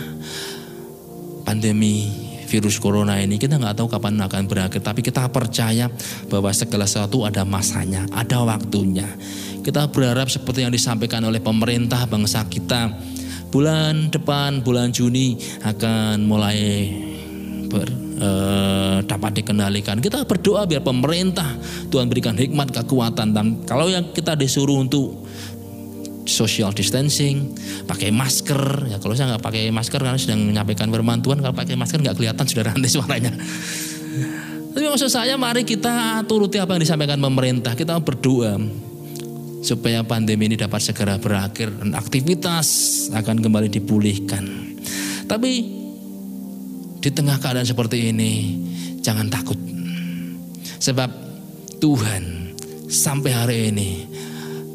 pandemi virus corona ini kita nggak tahu kapan akan berakhir tapi kita percaya bahwa segala sesuatu ada masanya ada waktunya. Kita berharap seperti yang disampaikan oleh pemerintah bangsa kita bulan depan bulan Juni akan mulai ber, eh, dapat dikendalikan. Kita berdoa biar pemerintah Tuhan berikan hikmat kekuatan dan kalau yang kita disuruh untuk social distancing, pakai masker. Ya kalau saya nggak pakai masker karena sedang menyampaikan firman Tuhan, kalau pakai masker nggak kelihatan saudara nanti suaranya. Tapi maksud saya mari kita turuti apa yang disampaikan pemerintah. Kita berdoa supaya pandemi ini dapat segera berakhir dan aktivitas akan kembali dipulihkan. Tapi di tengah keadaan seperti ini jangan takut. Sebab Tuhan sampai hari ini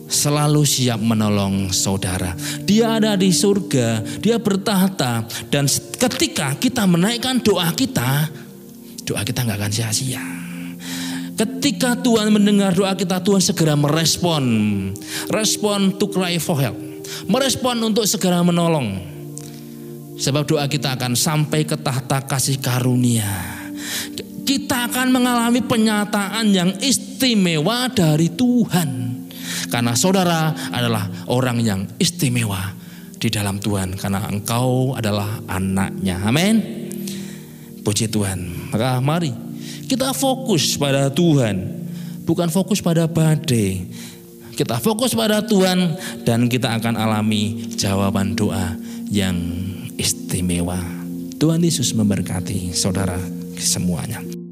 selalu siap menolong saudara. Dia ada di surga, dia bertahta dan ketika kita menaikkan doa kita, doa kita nggak akan sia-sia. Ketika Tuhan mendengar doa kita, Tuhan segera merespon. Respon to cry for help. Merespon untuk segera menolong. Sebab doa kita akan sampai ke tahta kasih karunia. Kita akan mengalami penyataan yang istimewa dari Tuhan. Karena saudara adalah orang yang istimewa di dalam Tuhan. Karena engkau adalah anaknya. Amin. Puji Tuhan. Maka mari kita fokus pada Tuhan. Bukan fokus pada badai. Kita fokus pada Tuhan dan kita akan alami jawaban doa yang istimewa. Tuhan Yesus memberkati saudara semuanya.